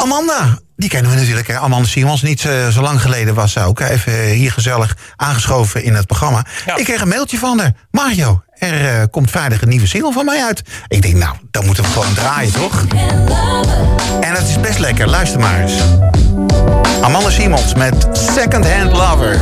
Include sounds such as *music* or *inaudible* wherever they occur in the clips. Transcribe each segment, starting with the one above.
Amanda, die kennen we natuurlijk. Hè? Amanda Simons, niet zo, zo lang geleden was ze ook even hier gezellig aangeschoven in het programma. Ja. Ik kreeg een mailtje van haar. Mario, er eh, komt vrijdag een nieuwe single van mij uit. Ik denk, nou, dan moeten we gewoon draaien, toch? En het is best lekker, luister maar eens. Amanda Simons met Second Hand Lover.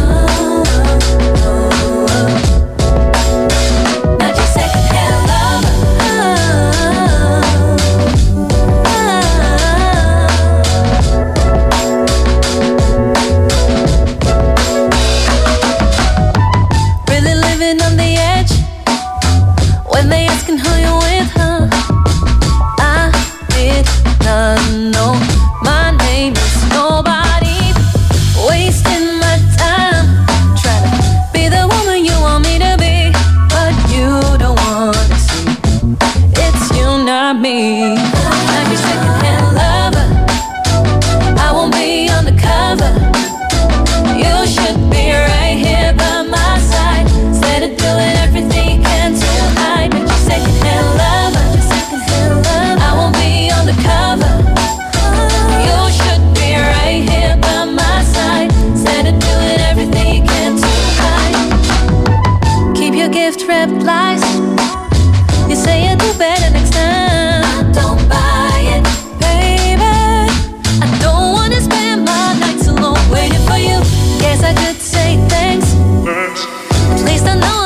Lies. You say you do better next time. I don't buy it, baby. I don't wanna spend my nights alone waiting for you. Guess I could say thanks. At least I know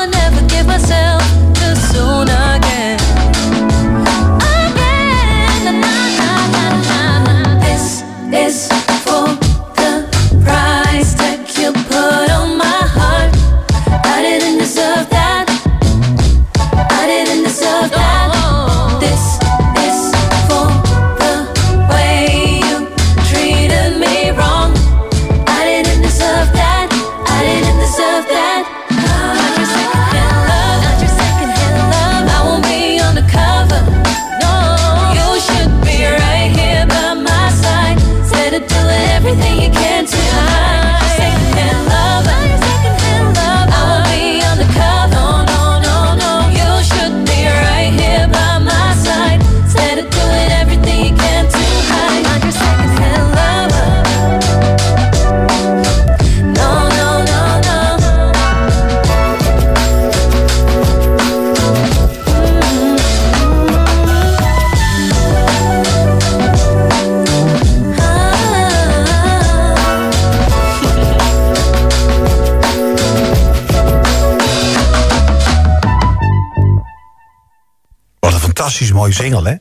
fantastisch mooie single, hè?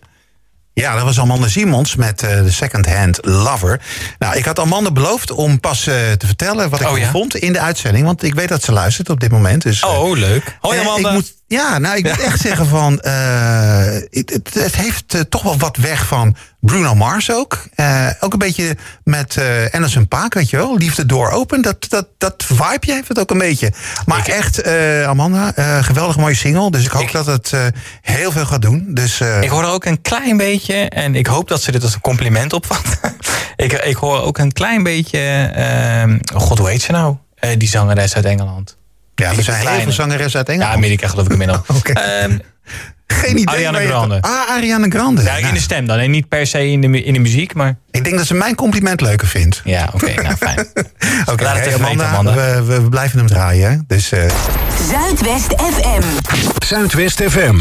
Ja, dat was Amanda Simons met eh, de Second Hand Lover. Nou, ik had Amanda beloofd om pas eh, te vertellen wat ik Oh, ja? vond in de uitzending. Want ik weet dat ze luistert op dit moment. Dus, eh, Oh, leuk. Hoi eh, Amanda. Ik moet, ja, nou, ik *laughs* moet echt zeggen van... eh, het, het, het heeft eh, toch wel wat weg van Bruno Mars ook. Eh, ook een beetje met Anderson Paak, weet je wel. Liefde door open. Dat, dat, dat vibeje heeft het ook een beetje. Maar Ik- echt, Amanda, geweldig mooie single. Dus ik hoop Ik- dat het heel veel gaat doen. Dus, Ik hoor ook een klein beetje, en ik hoop dat ze dit als een compliment opvat. *laughs* ik, ik hoor ook een klein beetje, god hoe heet ze nou? Die zangeres uit Engeland. Ja, er die zijn heel veel zangeressen uit Ja, Engeland. Amerika geloof ik inmiddels. *laughs* Oké. Ehm, Geen idee. Ariana Grande. Ah, Ariana Grande. ja, in Nou, de stem dan. En niet per se in de, mu- in de muziek, maar ik denk dat ze mijn compliment leuker vindt. ja, oké, nou *laughs* fijn. Oké, hey, Amanda, Amanda. We, we, we blijven hem draaien. hè. Dus eh, Zuidwest FM. Zuidwest FM.